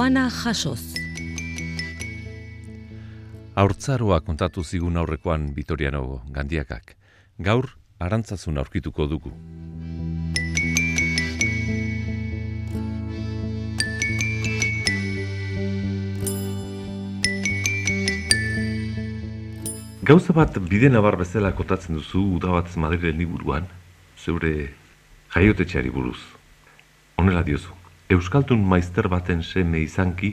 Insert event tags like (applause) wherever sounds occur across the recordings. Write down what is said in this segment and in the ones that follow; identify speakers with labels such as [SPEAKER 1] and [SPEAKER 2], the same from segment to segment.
[SPEAKER 1] Doana jasoz.
[SPEAKER 2] Haurtzaroa kontatu zigun aurrekoan Vitoriano Gandiakak. Gaur, arantzazun aurkituko dugu. Gauza bat bide nabar bezala kotatzen duzu uda bat Madrilen liburuan, zeure jaiotetxeari buruz. Honela diozu, Euskaldun maizter baten seme izanki,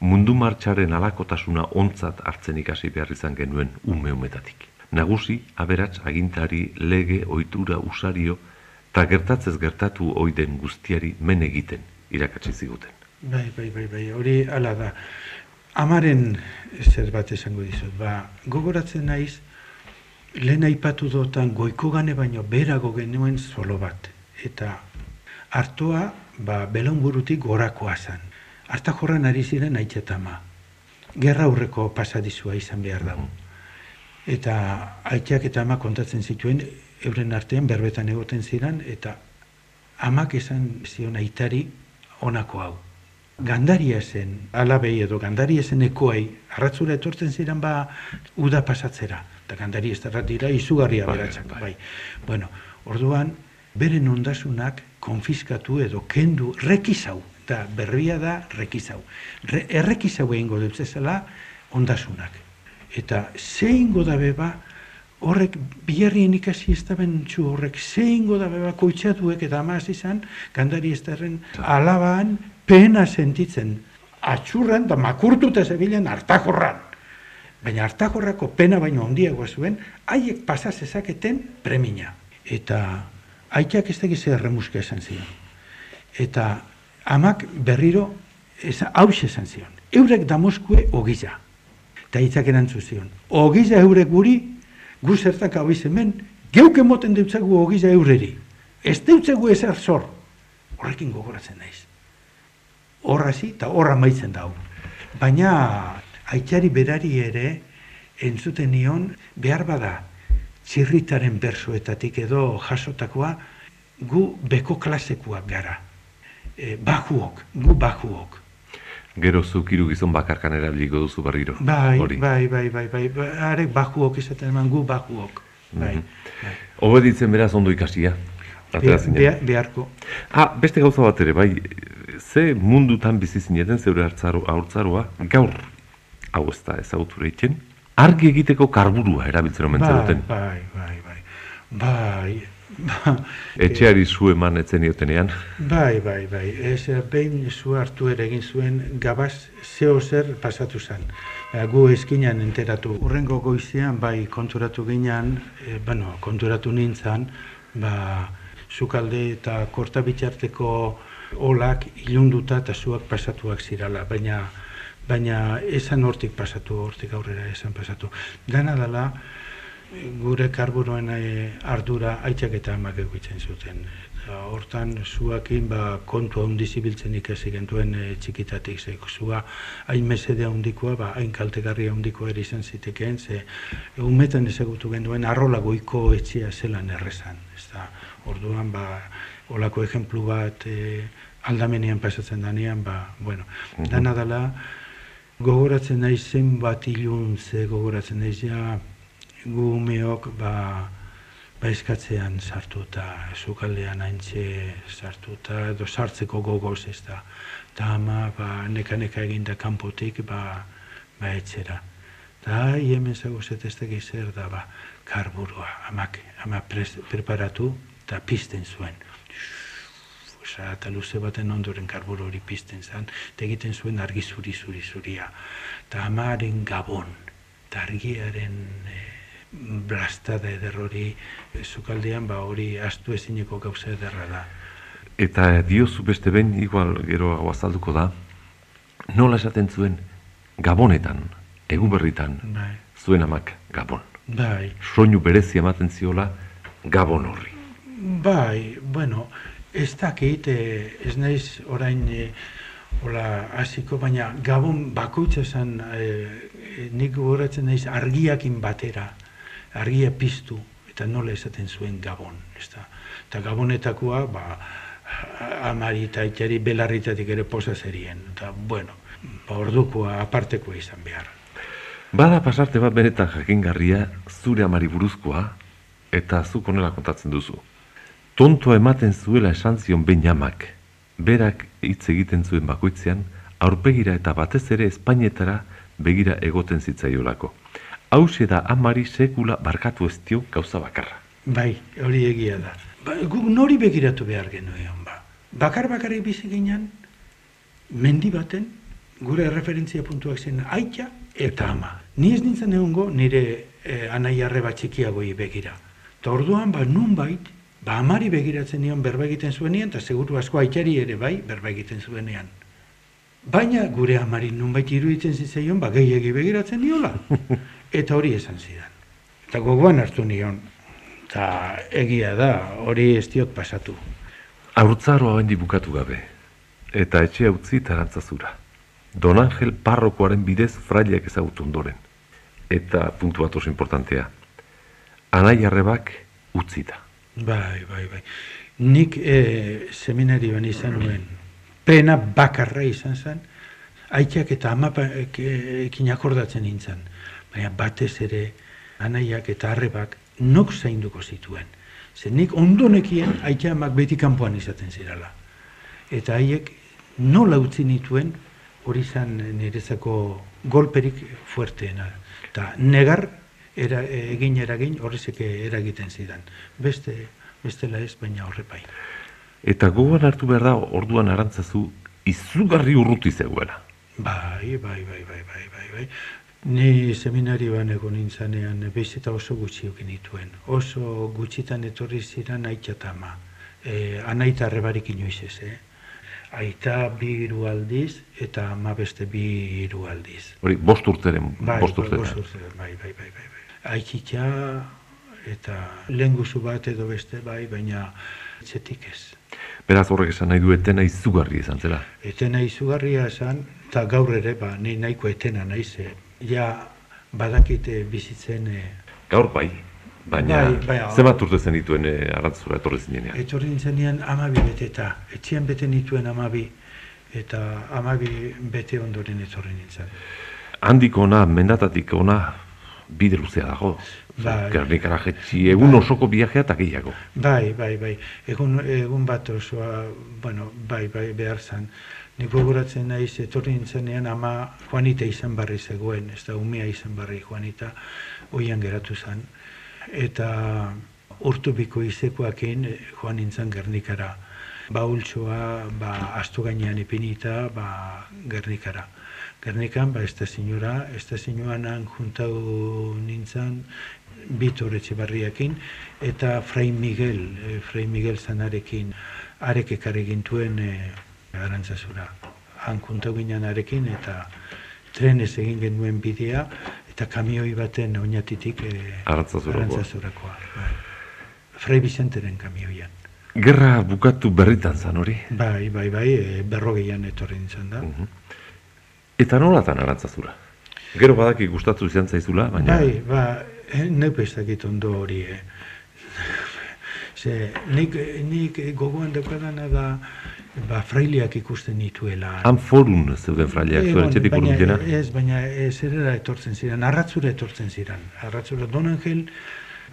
[SPEAKER 2] mundu martxaren alakotasuna ontzat hartzen ikasi behar izan genuen ume umetatik. Nagusi, aberats, agintari, lege, ohitura, usario, eta gertatzez gertatu oiden guztiari men egiten irakatsi ziguten.
[SPEAKER 3] Bai, bai, bai, bai, hori ala da. Amaren zer bat esango dizut, ba, gogoratzen naiz, lehen aipatu dotan goiko gane baino berago genuen zolo bat. Eta hartoa, ba, belonburutik gorakoa zen. Arta jorran ari ziren aitxetama. Gerra aurreko pasadizua izan behar dago. Eta aitxak eta ama kontatzen zituen, euren artean berbetan egoten ziren, eta amak esan zion aitari honako hau gandaria zen, alabei edo gandaria zen ekoai, arratzura etortzen ziren ba uda pasatzera, eta gandaria ez dira izugarria bai, beratzak, bai. bai. Bueno, orduan, beren ondasunak konfiskatu edo kendu rekizau, eta berbia da rekizau. Re, errekizau egin dut ondasunak. Eta zein da beba, horrek biherrien ikasi ez da bentsu horrek zein da beba koitxatuek eta amaz izan, gandari ez alaban pena sentitzen atxurran da makurtuta zebilen hartakorran. Baina hartakorrako pena baino handiagoa zuen, haiek pasa zezaketen premina. Eta aitak ez dakiz erremuska esan zion. Eta amak berriro haus esan zion. Eurek damoskue ogiza. Eta hitzak erantzu zion. Ogiza eurek guri, gu zertak hau izemen, geuke moten deutzagu ogiza eureri. Ez deutzagu ezer zor. Horrekin gogoratzen naiz horra zi, eta horra maitzen dau. Baina, aitari berari ere, entzuten nion, behar bada, txirritaren bersuetatik edo jasotakoa, gu beko klasekuak gara. E, bajuok, gu bajuok.
[SPEAKER 2] Gero zukiru gizon bakarkan erabiliko duzu berriro.
[SPEAKER 3] Bai, bai, bai, bai, bai, bai, arek bajuok izaten eman gu bajuok. Bai, mm bai.
[SPEAKER 2] Obeditzen beraz ondo ikasia.
[SPEAKER 3] Be, be, beharko.
[SPEAKER 2] Ah, beste gauza bat ere, bai, ze mundutan bizi zineten zeure hartzaro haurtzaroa gaur hau ez da ezagutura egiten argi egiteko karburua erabiltzen omen bai,
[SPEAKER 3] bai, bai, bai, bai, (laughs)
[SPEAKER 2] Etxeari zu eman etzen iotenean.
[SPEAKER 3] Bai, bai, bai. Ez, behin zu hartu ere egin zuen gabaz zeo zer pasatu zen. E, gu eskinan enteratu. Urrengo goizean, bai, konturatu ginean, e, bueno, konturatu nintzen, ba, zukalde eta korta bitxarteko olak ilunduta eta zuak pasatuak zirala, baina baina esan hortik pasatu, hortik aurrera esan pasatu. Dana dela, gure karburoen eh, ardura aitzak eta amak egitzen zuten. Eta hortan, zuakin ba, kontua zibiltzen ikasi gentuen e, txikitatik. Ze, zua hain mesede handikoa, ba, hain kaltegarria handikoa ere izan zitekeen, ze umetan ezagutu genduen arrola goiko etxea zelan errezan. Ez orduan, ba, olako ejemplu bat e, aldamenean pasatzen danean, ba, bueno, dana dela, gogoratzen nahi zen bat ilun ze gogoratzen nahi ja, gu umeok, ba, ba eskatzean sartu eta zukaldean haintxe sartu eta edo sartzeko gogoz ez da. Eta ama, ba, neka-neka eginda kanpotik, ba, ba etxera. Eta hemen zago zetestek izer da, ba, karburua, amak, ama preparatu eta pizten zuen oza, eta luze baten ondoren karburo hori pizten zen, eta egiten zuen argi zuri zuri zuria. Eta amaren gabon, eta argiaren e, blastada ederrori e, zukaldean, ba hori astu ezineko gauza ederra da.
[SPEAKER 2] Eta diozu beste ben, igual gero azalduko da, nola esaten zuen gabonetan, egun berritan, bai. zuen amak gabon.
[SPEAKER 3] Bai.
[SPEAKER 2] Soinu berezi ematen ziola gabon horri.
[SPEAKER 3] Bai, bueno, Ez dakit, e, ez naiz orain e, hola, hasiko, baina gabon bakoitza zen, e, nik goratzen naiz argiakin batera, argia piztu, eta nola esaten zuen gabon. Ez da. Eta gabonetakoa, ba, amari eta itxari belarritatik ere posa zerien. Eta, bueno, ba, ordukoa apartekoa izan behar.
[SPEAKER 2] Bada pasarte bat benetan jakingarria zure amari buruzkoa eta zuk onela kontatzen duzu. Tonto ematen zuela esan zion Benjamak, berak hitz egiten zuen bakoitzean, aurpegira eta batez ere Espainetara begira egoten zitzaiolako. Hauxe da amari sekula barkatu ez dio gauza bakarra.
[SPEAKER 3] Bai, hori egia da. Ba, guk nori begiratu behar genuen, ba. Bakar bakarrik bizi ginen, mendi baten, gure referentzia puntuak zen aita eta ama. Ni ez nintzen egongo nire eh, anai arreba txikiagoi begira. Ta orduan, ba, nun bait, ba, amari begiratzen nion berba egiten zuenean, eta seguru asko aitari ere bai, berba egiten zuenean. Baina gure amari nunbait iruditzen zitzaion, ba, gehiagi begiratzen niola. (laughs) Eta hori esan zidan. Eta gogoan hartu nion, eta egia da, hori ez diot pasatu.
[SPEAKER 2] Aurtzaroa bendi bukatu gabe, eta etxe utzi tarantzazura. Don Angel parrokoaren bidez fraileak ezagutu ondoren. Eta puntu bat oso importantea. Anai arrebak utzita.
[SPEAKER 3] Bai, bai, bai. Nik e, seminarioan izan nuen, pena bakarra izan zen, aitak eta amapak ekin akordatzen nintzen. Baina batez ere, anaiak eta arrebak nok zainduko zituen. Zer nik ondonekien aitak amak beti kanpoan izaten zirala. Eta haiek nola utzi nituen hori izan nirezako golperik fuerteena. Eta negar era, egin eragin horrezeke eragiten zidan. Beste, bestela ez, baina horrepai.
[SPEAKER 2] Eta gogoan hartu behar da orduan arantzazu izugarri urruti zegoela.
[SPEAKER 3] Bai, bai, bai, bai, bai, bai, bai. Ni seminarioan egon nintzanean bezita oso gutxi nituen. Oso gutxitan etorri ziren aitatama. E, anaita arrebarik inoiz ez, eh? Aita bi hiru aldiz eta ama beste bi hiru aldiz.
[SPEAKER 2] Hori, bost urteren,
[SPEAKER 3] Bai,
[SPEAKER 2] bost
[SPEAKER 3] bai,
[SPEAKER 2] urteren.
[SPEAKER 3] bost urteren, bai, bai, bai, bai, bai. Aikitza eta lenguzu bat edo beste, bai, baina etxetik ez.
[SPEAKER 2] Beraz horrek esan nahi du etena izugarri izan zela.
[SPEAKER 3] Etena izugarria esan, eta gaur ere, ba, ni nahiko etena naiz, eh, ja badakite bizitzen eh,
[SPEAKER 2] Gaur bai, baina
[SPEAKER 3] Bai, bai,
[SPEAKER 2] zenbat urte zen dituen e, arantzura etorri zinenean.
[SPEAKER 3] etorri nintzenean amabi beteta, etxean bete nituen amabi, eta amabi bete ondoren etorri nintzen.
[SPEAKER 2] Handik ona, mendatatik ona, bide luzea dago.
[SPEAKER 3] Bai.
[SPEAKER 2] Gernikara jetxi, egun osoko viajea eta gehiago.
[SPEAKER 3] Bai, bai, bai, egun, egun bat osoa, bueno, bai, bai, behar zan. Nik gogoratzen naiz, etorri nintzenean ama Juanita izan barri zegoen, ez da umea izan barri Juanita, oian geratu zen. Eta urtubiko izekoakin eh, joan nintzen Gernikara. Ba ultsoa, ba astu gainean ipinita, ba Gernikara. Gernikan, ba estazioara, estazioanan juntau nintzen, Bitor Etxebarriakin, eta Fray Miguel, eh, Fray Miguel zanarekin, arek ekarri gintuen eh, arantzazura. Han kuntau ginen arekin, eta trenez egin genuen bidea, eta kamioi baten oinatitik eh,
[SPEAKER 2] Arantzazurakoa.
[SPEAKER 3] Bai. Fray Vicenteren kamioian.
[SPEAKER 2] Gerra bukatu berritan zan hori.
[SPEAKER 3] Bai, bai, bai, e, berrogeian etorri nintzen da.
[SPEAKER 2] Mhm. Eta nolatan arantzazura? Gero badaki gustatu izan zaizula, baina...
[SPEAKER 3] Bai, ba, neuk ez dakit ondo hori, eh. Ze, nik, nik gogoan daukadana da, ba, fraileak ikusten nituela.
[SPEAKER 2] Han forun zeuden fraileak, zuen
[SPEAKER 3] Egon,
[SPEAKER 2] etxetik urbilena.
[SPEAKER 3] Ez, baina ez erera etortzen ziren, arratzura etortzen ziren. Arratzura, Don Angel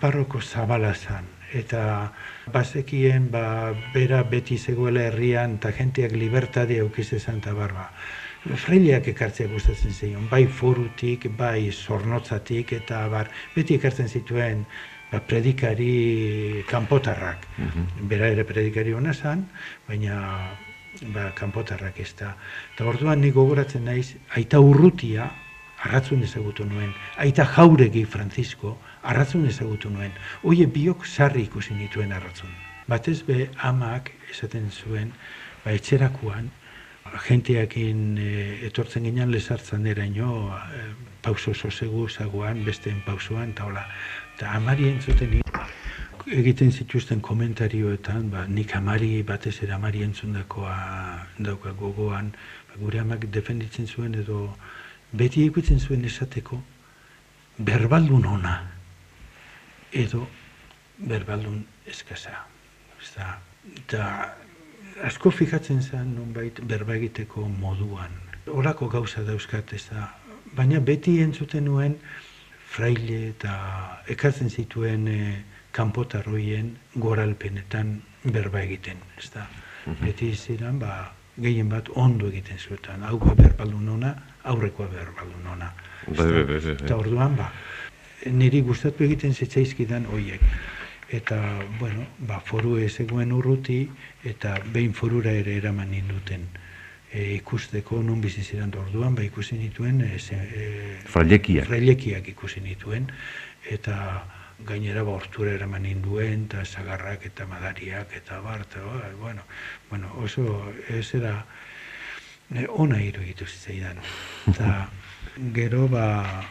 [SPEAKER 3] parroko zabala zan. Eta bazekien, ba, bera beti zegoela herrian, eta jenteak libertade eukiz esan eta barba. Fraileak ekartzea gustatzen zion, bai forutik, bai zornotzatik, eta bar, beti ekartzen zituen ba, predikari kanpotarrak.
[SPEAKER 2] Mhm.
[SPEAKER 3] Bera ere predikari hona zan, baina ba, kanpotarrak ez da. Eta orduan nik gogoratzen naiz, aita urrutia, arratzun ezagutu nuen, aita jauregi Francisco, arratzun ezagutu nuen. Oie biok sarri ikusi nituen arratzun. Batez be amak esaten zuen, ba, etxerakuan, jenteakin e, etortzen ginen lesartzan eraino, e, pauso sosegu zagoan, besteen pausoan, eta hola. Eta amari entzuten egiten zituzten komentarioetan, ba, nik amari batez ere amari entzundakoa dauka gogoan, ba, gure amak defenditzen zuen edo beti ikutzen zuen esateko berbaldun ona edo berbaldun eskasa. Eta asko fijatzen zen nonbait berba egiteko moduan. Horako gauza dauzkat ez da, baina beti entzuten nuen fraile eta ekartzen zituen e, kanpotarroien goralpenetan berba egiten, ez da. Mhm. Beti ziren, ba, gehien bat ondo egiten zuetan, hau berbaldun ona, aurrekoa berbaldun ona.
[SPEAKER 2] Bai, bai, bai, bai.
[SPEAKER 3] Eta orduan, ba, niri gustatu egiten zitzaizkidan hoiek. Eta, bueno, ba, foru ezegoen urruti, eta behin forura ere eraman ninduten e, ikusteko non bizi ziren orduan, ba, ikusi nituen, e,
[SPEAKER 2] e, frailekiak.
[SPEAKER 3] ikusi nituen, eta gainera ba, ortura eraman ninduen, eta zagarrak eta madariak, eta bar, eta, ba, bueno, bueno, oso ez era e, ona iruditu zitzaidan. Eta (laughs) gero, ba,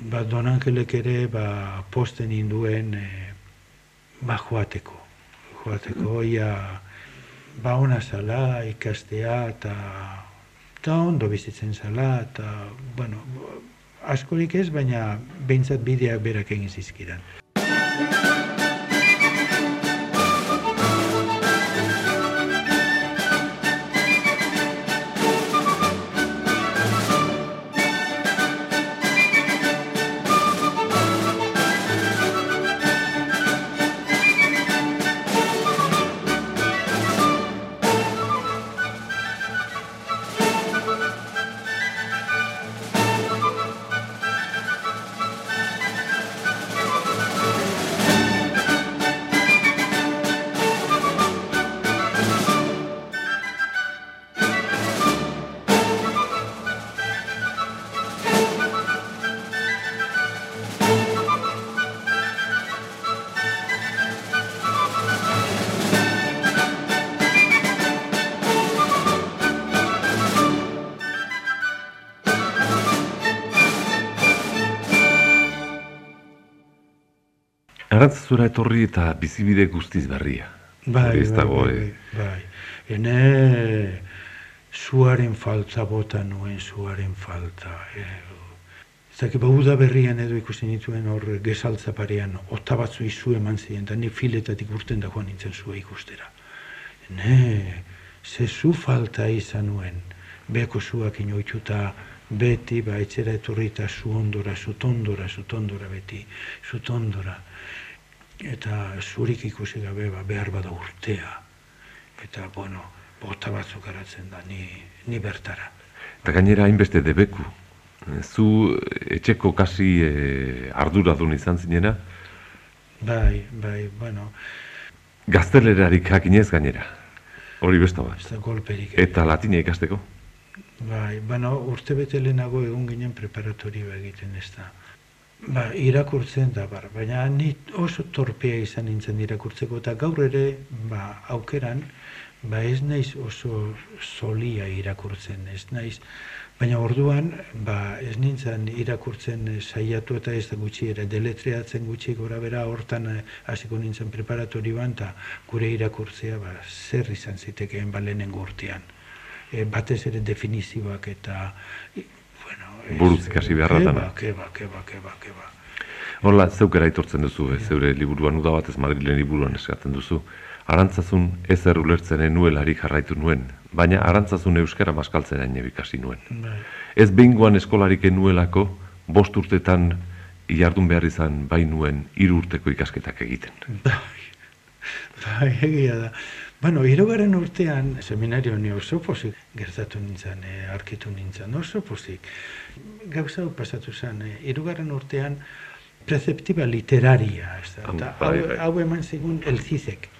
[SPEAKER 3] ba, Don Angelek ere ba, posten induen e, ba, joateko. Joateko, ia ba, ona zala, ikastea, eta eta ondo bizitzen zala, eta, bueno, askorik ez, baina behintzat bideak berak egin zizkidan.
[SPEAKER 2] Arantzazura etorri eta bizibide guztiz berria.
[SPEAKER 3] Bai, bai, dago, bai, eh? bai, bai. Ene zuaren falta bota nuen zuaren falta. E, Zaki, ba, uda berrian edo ikusten nituen hor gezaltza parean, ota batzu izu eman ziren, eta ni filetatik urten da joan nintzen zua ikustera. Ne, ze zu falta izan nuen, beko zuak inoituta, beti, ba, etxera etorri eta zu ondora, zu tondora, zu tondora beti, zu tondora eta zurik ikusi gabe ba, behar bada urtea. Eta, bueno, bota batzuk garatzen da, ni, ni bertara.
[SPEAKER 2] Eta gainera hainbeste debeku. Zu etxeko kasi e, ardura duen izan zinena?
[SPEAKER 3] Bai, bai, bueno.
[SPEAKER 2] Gaztelerarik hakinez gainera. Hori besta bat.
[SPEAKER 3] Ez golperik.
[SPEAKER 2] Eta latina ikasteko?
[SPEAKER 3] Bai, bueno, urte bete lehenago egun ginen preparatorioa egiten ez da. Ba, irakurtzen da, bar, baina ni oso torpea izan nintzen irakurtzeko, eta gaur ere, ba, aukeran, ba, ez naiz oso solia irakurtzen, ez naiz, baina orduan, ba, ez nintzen irakurtzen saiatu eta ez da gutxi ere, deletreatzen gutxi gora bera, hortan eh, hasiko nintzen preparatori ban, eta gure irakurtzea, ba, zer izan zitekeen balenen gurtean. E, batez ere definizioak eta
[SPEAKER 2] buruz ikasi beharratan.
[SPEAKER 3] Keba, keba, keba, keba, keba.
[SPEAKER 2] Hola, zeukera aitortzen duzu, eh, zeure liburuan uda batez Madrilen liburuan eskatzen duzu. Arantzazun ezer ulertzen nuelari jarraitu nuen, baina arantzazun euskara maskaltzen hain ebikasi nuen. Bai. Ez behingoan eskolarik nuelako, bost urtetan jardun behar izan bai nuen hiru urteko ikasketak egiten.
[SPEAKER 3] Bai, bai, egia da. Bueno, irogaren urtean, seminario ni oso pozik gertatu nintzen, e, arkitu nintzen, oso pozik. Gauza pasatu zen, e, irogaren urtean, preceptiba literaria, ez da, eta bai, bai. hau, eman zigun elzizek.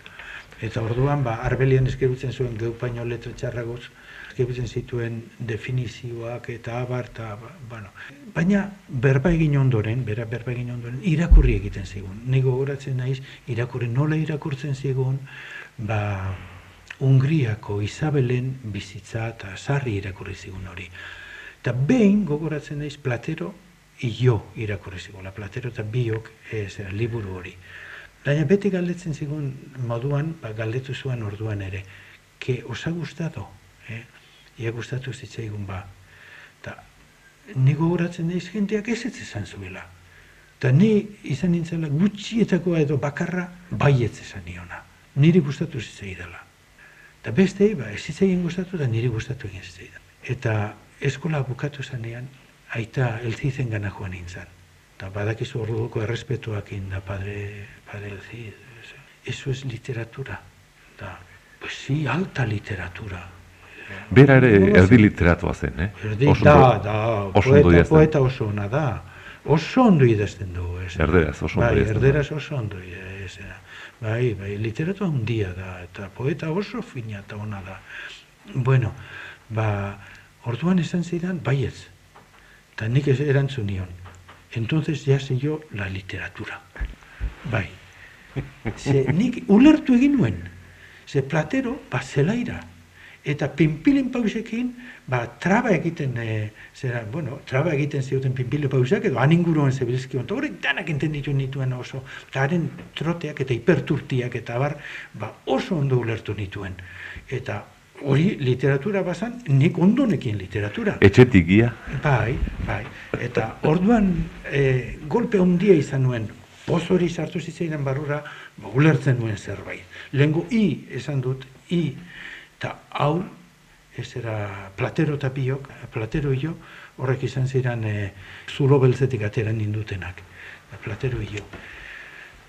[SPEAKER 3] Eta orduan, ba, arbelian eskirutzen zuen geupaino letra txarragoz, eskirutzen zituen definizioak eta abar, eta, ba, bueno. Baina, berba egin ondoren, bera berba egin ondoren, irakurri egiten zigun. Nego goratzen naiz, irakurri nola irakurtzen zigun, ba, Ungriako Isabelen bizitza eta sarri irakurri zigun hori. Eta behin gogoratzen naiz Platero io irakurri zigun, la Platero eta biok ez, liburu hori. Baina beti galdetzen zigun moduan, ba, galdetu zuen orduan ere, ke osa gustado, eh? ia gustatu zitzaigun ba. Ta, ni gogoratzen naiz jenteak ez ez esan zuela. Eta ni izan nintzela gutxietakoa edo bakarra baietz esan niona niri gustatu dela. Eta beste, ba, ez egin gustatu da niri gustatu egin zitzaidan. Eta eskola bukatu zanean, aita elzizen gana joan nintzen. Eta badakizu orduko errespetuak da padre, padre elziz. Eso es literatura. Da, pues sí, alta literatura.
[SPEAKER 2] Bera ere erdi literatua zen, eh?
[SPEAKER 3] Erdi, da, da, oso poeta, poeta oso ona da. Oso ondo idazten du, ez.
[SPEAKER 2] Erderaz, oso
[SPEAKER 3] ondo bai, Erderaz oso ondo idazten Bai, bai, literatua handia da, eta poeta oso fina eta ona da. Bueno, ba, orduan esan zidan, baietz. Eta nik ez erantzun nion. Entonces ya sé yo la literatura. Bai. (laughs) Ze, nik ulertu egin nuen. Ze platero, ba, zelaira eta pinpilin pausekin, ba, traba egiten, e, zera, bueno, traba egiten zioten pinpilin pausek, edo aninguruan zebilizkion, eta horrek danak entenditu nituen oso, eta haren troteak eta hiperturtiak eta bar, ba, oso ondo ulertu nituen. Eta hori literatura bazan, nik ondonekin literatura.
[SPEAKER 2] Etxetik gia?
[SPEAKER 3] Bai, bai. Eta orduan e, golpe ondia izan nuen, poz hori sartu zitzaidan barura, ba, ulertzen nuen zerbait. Lehenko i esan dut, i, eta hau, ez era platero eta biok, platero jo, horrek izan ziren e, zulo beltzetik atera nindutenak, platero jo.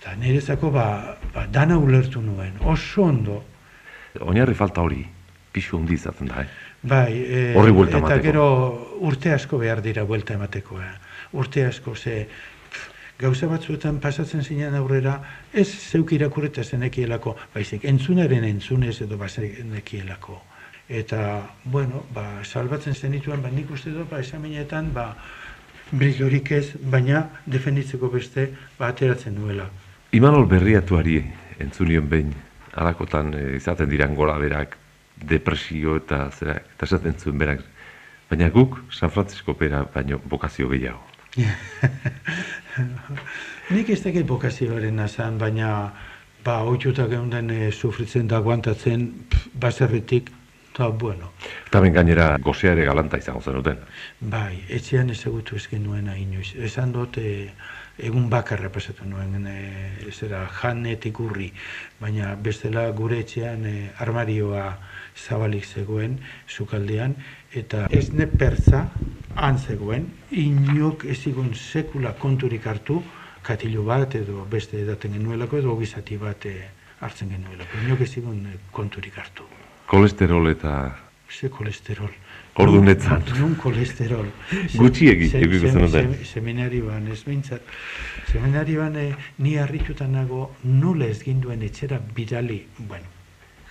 [SPEAKER 3] Eta nirezako ba, ba, dana ulertu nuen, oso ondo.
[SPEAKER 2] Oinarri falta hori, pixu hundi izaten da, eh?
[SPEAKER 3] Bai, e,
[SPEAKER 2] horri buelta
[SPEAKER 3] eta gero urte asko behar dira buelta emateko, eh? urte asko, ze gauza batzuetan pasatzen zinean aurrera, ez zeuk irakurreta zenekielako, baizik, entzunaren entzunez edo bazenekielako. Eta, bueno, ba, salbatzen zenituen, ba, nik uste dut, ba, esaminetan, ba, brilorik ez, baina defenditzeko beste, ba, ateratzen nuela.
[SPEAKER 2] Imanol berriatuari entzunion behin, alakotan e, izaten diran gora berak, depresio eta zera, eta esaten zuen berak, baina guk San Francisco pera baino bokazio gehiago. (laughs)
[SPEAKER 3] Nik ez dakit bokazioaren nazan, baina ba, oitzuta geunden e, sufritzen da guantatzen baserritik, eta bueno.
[SPEAKER 2] Eta ben gainera gozeare galanta izango zen duten.
[SPEAKER 3] Bai, etxean ezagutu ezken nuen inoiz. Esan dut, e, egun bakarra pasatu nuen, e, zera janetik urri, baina bestela gure etxean e, armarioa zabalik zegoen, zukaldean, eta ez ne pertza, han zegoen, inok ez sekula konturik hartu, katilu bat edo beste edaten genuelako edo gizati bat eh, hartzen genuelako. Inok ez eh, konturik hartu.
[SPEAKER 2] Kolesterol eta...
[SPEAKER 3] Ze kolesterol.
[SPEAKER 2] Ordu netzat.
[SPEAKER 3] Nun kolesterol. (laughs)
[SPEAKER 2] Gutxi
[SPEAKER 3] Seminari ban, ez behintzat. Seminari ban, eh, ni harritutan nago nola ez ginduen etxera bidali, bueno,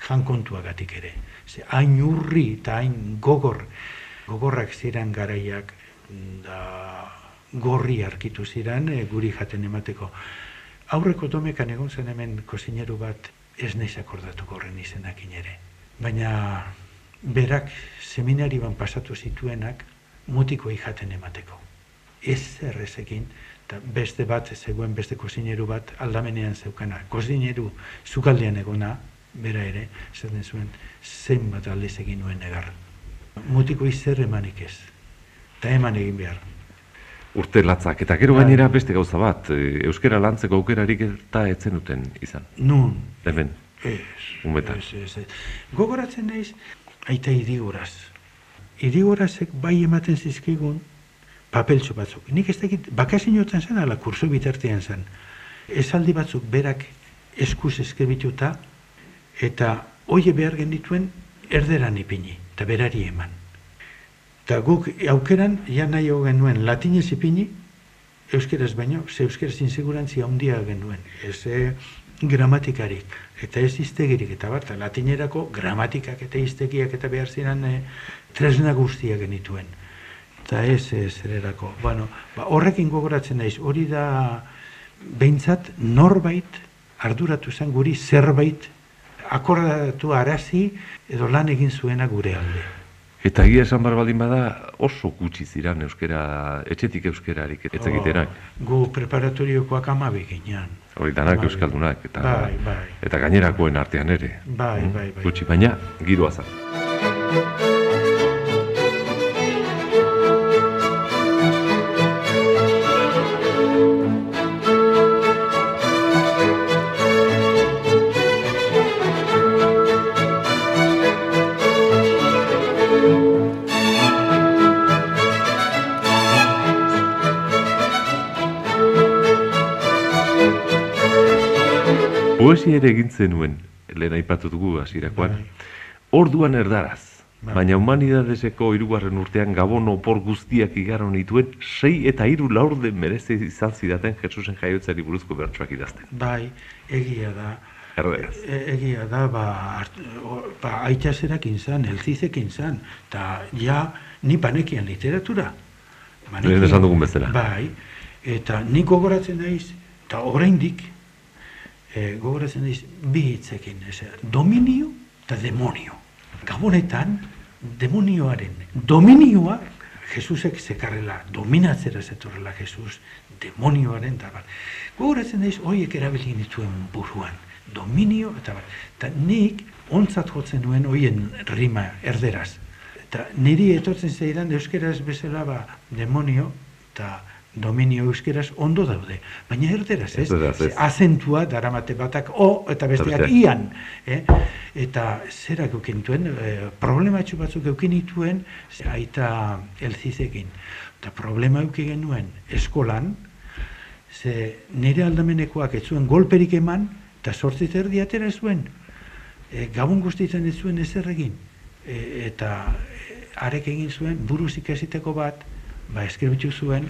[SPEAKER 3] jan kontuagatik ere. Ze hain urri eta hain gogor, gogorrak ziren garaiak, da gorri arkitu ziren e, guri jaten emateko. Aurreko domekan egon zen hemen kozineru bat ez naiz akordatu gorren izenak ere. Baina berak seminari ban pasatu zituenak mutiko jaten emateko. Ez zerrezekin, eta beste bat zegoen beste kozineru bat aldamenean zeukana. Kozineru zukaldean egona, bera ere, zaten zuen, zen bat aldez egin nuen negar. Mutiko izer emanik ez, eta eman egin behar.
[SPEAKER 2] Urte latzak, eta gero gainera beste gauza bat, e, euskera lantzeko aukerarik eta etzen duten izan.
[SPEAKER 3] Nun.
[SPEAKER 2] Hemen.
[SPEAKER 3] Ez.
[SPEAKER 2] Umetan.
[SPEAKER 3] Ez, ez, ez. Gogoratzen naiz, aita irigoraz. Irigorazek bai ematen zizkigun papeltxo batzuk. Nik ez dakit, bakasinotan zen, ala kurso bitartean zen. Esaldi batzuk berak eskuz eskribituta, eta hoie behar genituen erderan ipini, eta berari eman. Eta guk aukeran, ja nahi genuen latinez ipini, euskeraz baino, ze euskeraz insegurantzia handia genuen, ez e, gramatikarik, eta ez iztegirik, eta bat, latinerako gramatikak eta iztegiak eta behar ziren e, tresna guztia genituen. Eta ez, ez, ererako. Bueno, ba, horrekin gogoratzen naiz, hori da, behintzat, norbait, arduratu zen guri zerbait akordatu arazi edo lan egin zuena gure alde.
[SPEAKER 2] Eta egia esan bar baldin bada oso gutxi ziran euskera, etxetik euskerarik ez egitenak.
[SPEAKER 3] Oh, gu preparatoriokoak amabe ginean.
[SPEAKER 2] Hori danak euskaldunak eta,
[SPEAKER 3] bai, bai.
[SPEAKER 2] eta gainerakoen artean ere.
[SPEAKER 3] Bai, bai, bai.
[SPEAKER 2] Gutxi, baina giroa zan. Poesia ere egin zenuen, lehen aipatu dugu hasirakoan.
[SPEAKER 3] Bai.
[SPEAKER 2] Orduan erdaraz.
[SPEAKER 3] Bai.
[SPEAKER 2] Baina humanidadeseko hirugarren urtean gabon opor guztiak igaro nituen sei eta hiru laurde merezi izan zidaten Jesusen jaiotzari buruzko bertsoak idazten.
[SPEAKER 3] Bai, egia da. E, egia da, ba, hart- o- ba aitzaserak inzan, elzizek inzan, eta ja, ni panekian literatura.
[SPEAKER 2] Lehen esan dugun bezala.
[SPEAKER 3] Bai, eta nik gogoratzen naiz, eta oraindik e, gogoratzen naiz, bi hitzekin, ez, dominio eta demonio. Gabonetan, demonioaren dominioa, Jesusek zekarrela, dominatzera zetorrela Jesus, demonioaren, eta bar. Gogoratzen naiz, horiek erabili nituen buruan, dominio, eta bar. Eta nik, ontzat jotzen nuen hoien rima erderaz. Eta niri etortzen zeidan euskeraz bezala ba, demonio eta dominio euskeraz ondo daude. Baina erderaz, ez?
[SPEAKER 2] Erderaz, ez.
[SPEAKER 3] Ze Azentua daramate batak o eta besteak ian. Eh? Eta zerak eukintuen, eh, problematxo batzuk eukinituen ze aita elzizekin. Eta problema euki genuen eskolan, ze nire aldamenekoak ez zuen golperik eman, eta sortzit erdi atera zuen. E, gabon guztietan ez zuen ezer egin. E, eta e, arek egin zuen buruz ikasiteko bat, ba eskerbitu zuen,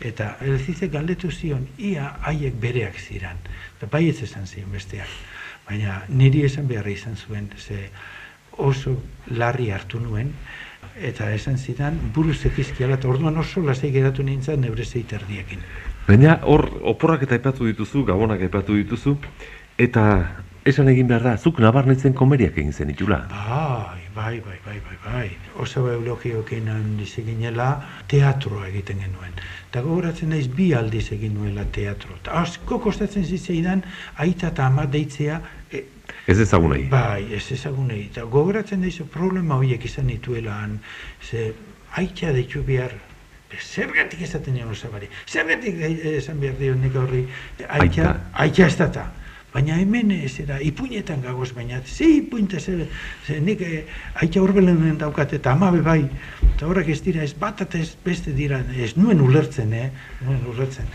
[SPEAKER 3] eta elzize galdetu zion, ia haiek bereak ziran. Eta bai ez esan zion besteak. Baina niri esan beharra izan zuen, ze oso larri hartu nuen, eta esan zidan buruz ekizkiala, eta orduan oso lasai geratu nintzen nebre zeit erdiekin.
[SPEAKER 2] Baina hor oporrak eta aipatu dituzu, gabonak aipatu dituzu, eta esan egin behar da, zuk nabarnetzen komeriak egin zen itula.
[SPEAKER 3] Bai, bai, bai, bai, bai, bai. Oso eulogiokin handiz eginela teatroa egiten genuen. Eta gogoratzen naiz bi aldiz egin nuela teatro. Eta asko kostatzen zitzaidan aita eta ama deitzea e,
[SPEAKER 2] Ez ezagunei.
[SPEAKER 3] Bai, ez ezagunei. Eta gogoratzen daizu problema horiek izan dituela han, ze aitza deitu behar, zergatik esaten nion osabari, zergatik de- esan behar dio nik horri,
[SPEAKER 2] Aita.
[SPEAKER 3] aitza, aitza ez data. Baina hemen ez era, ipuinetan gagoz, baina ze ipuinta ze, ze nik eh, aitza horbelenen daukat eta amabe bai, eta horrek ez dira ez bat eta ez beste dira, ez nuen ulertzen, eh, nuen ulertzen.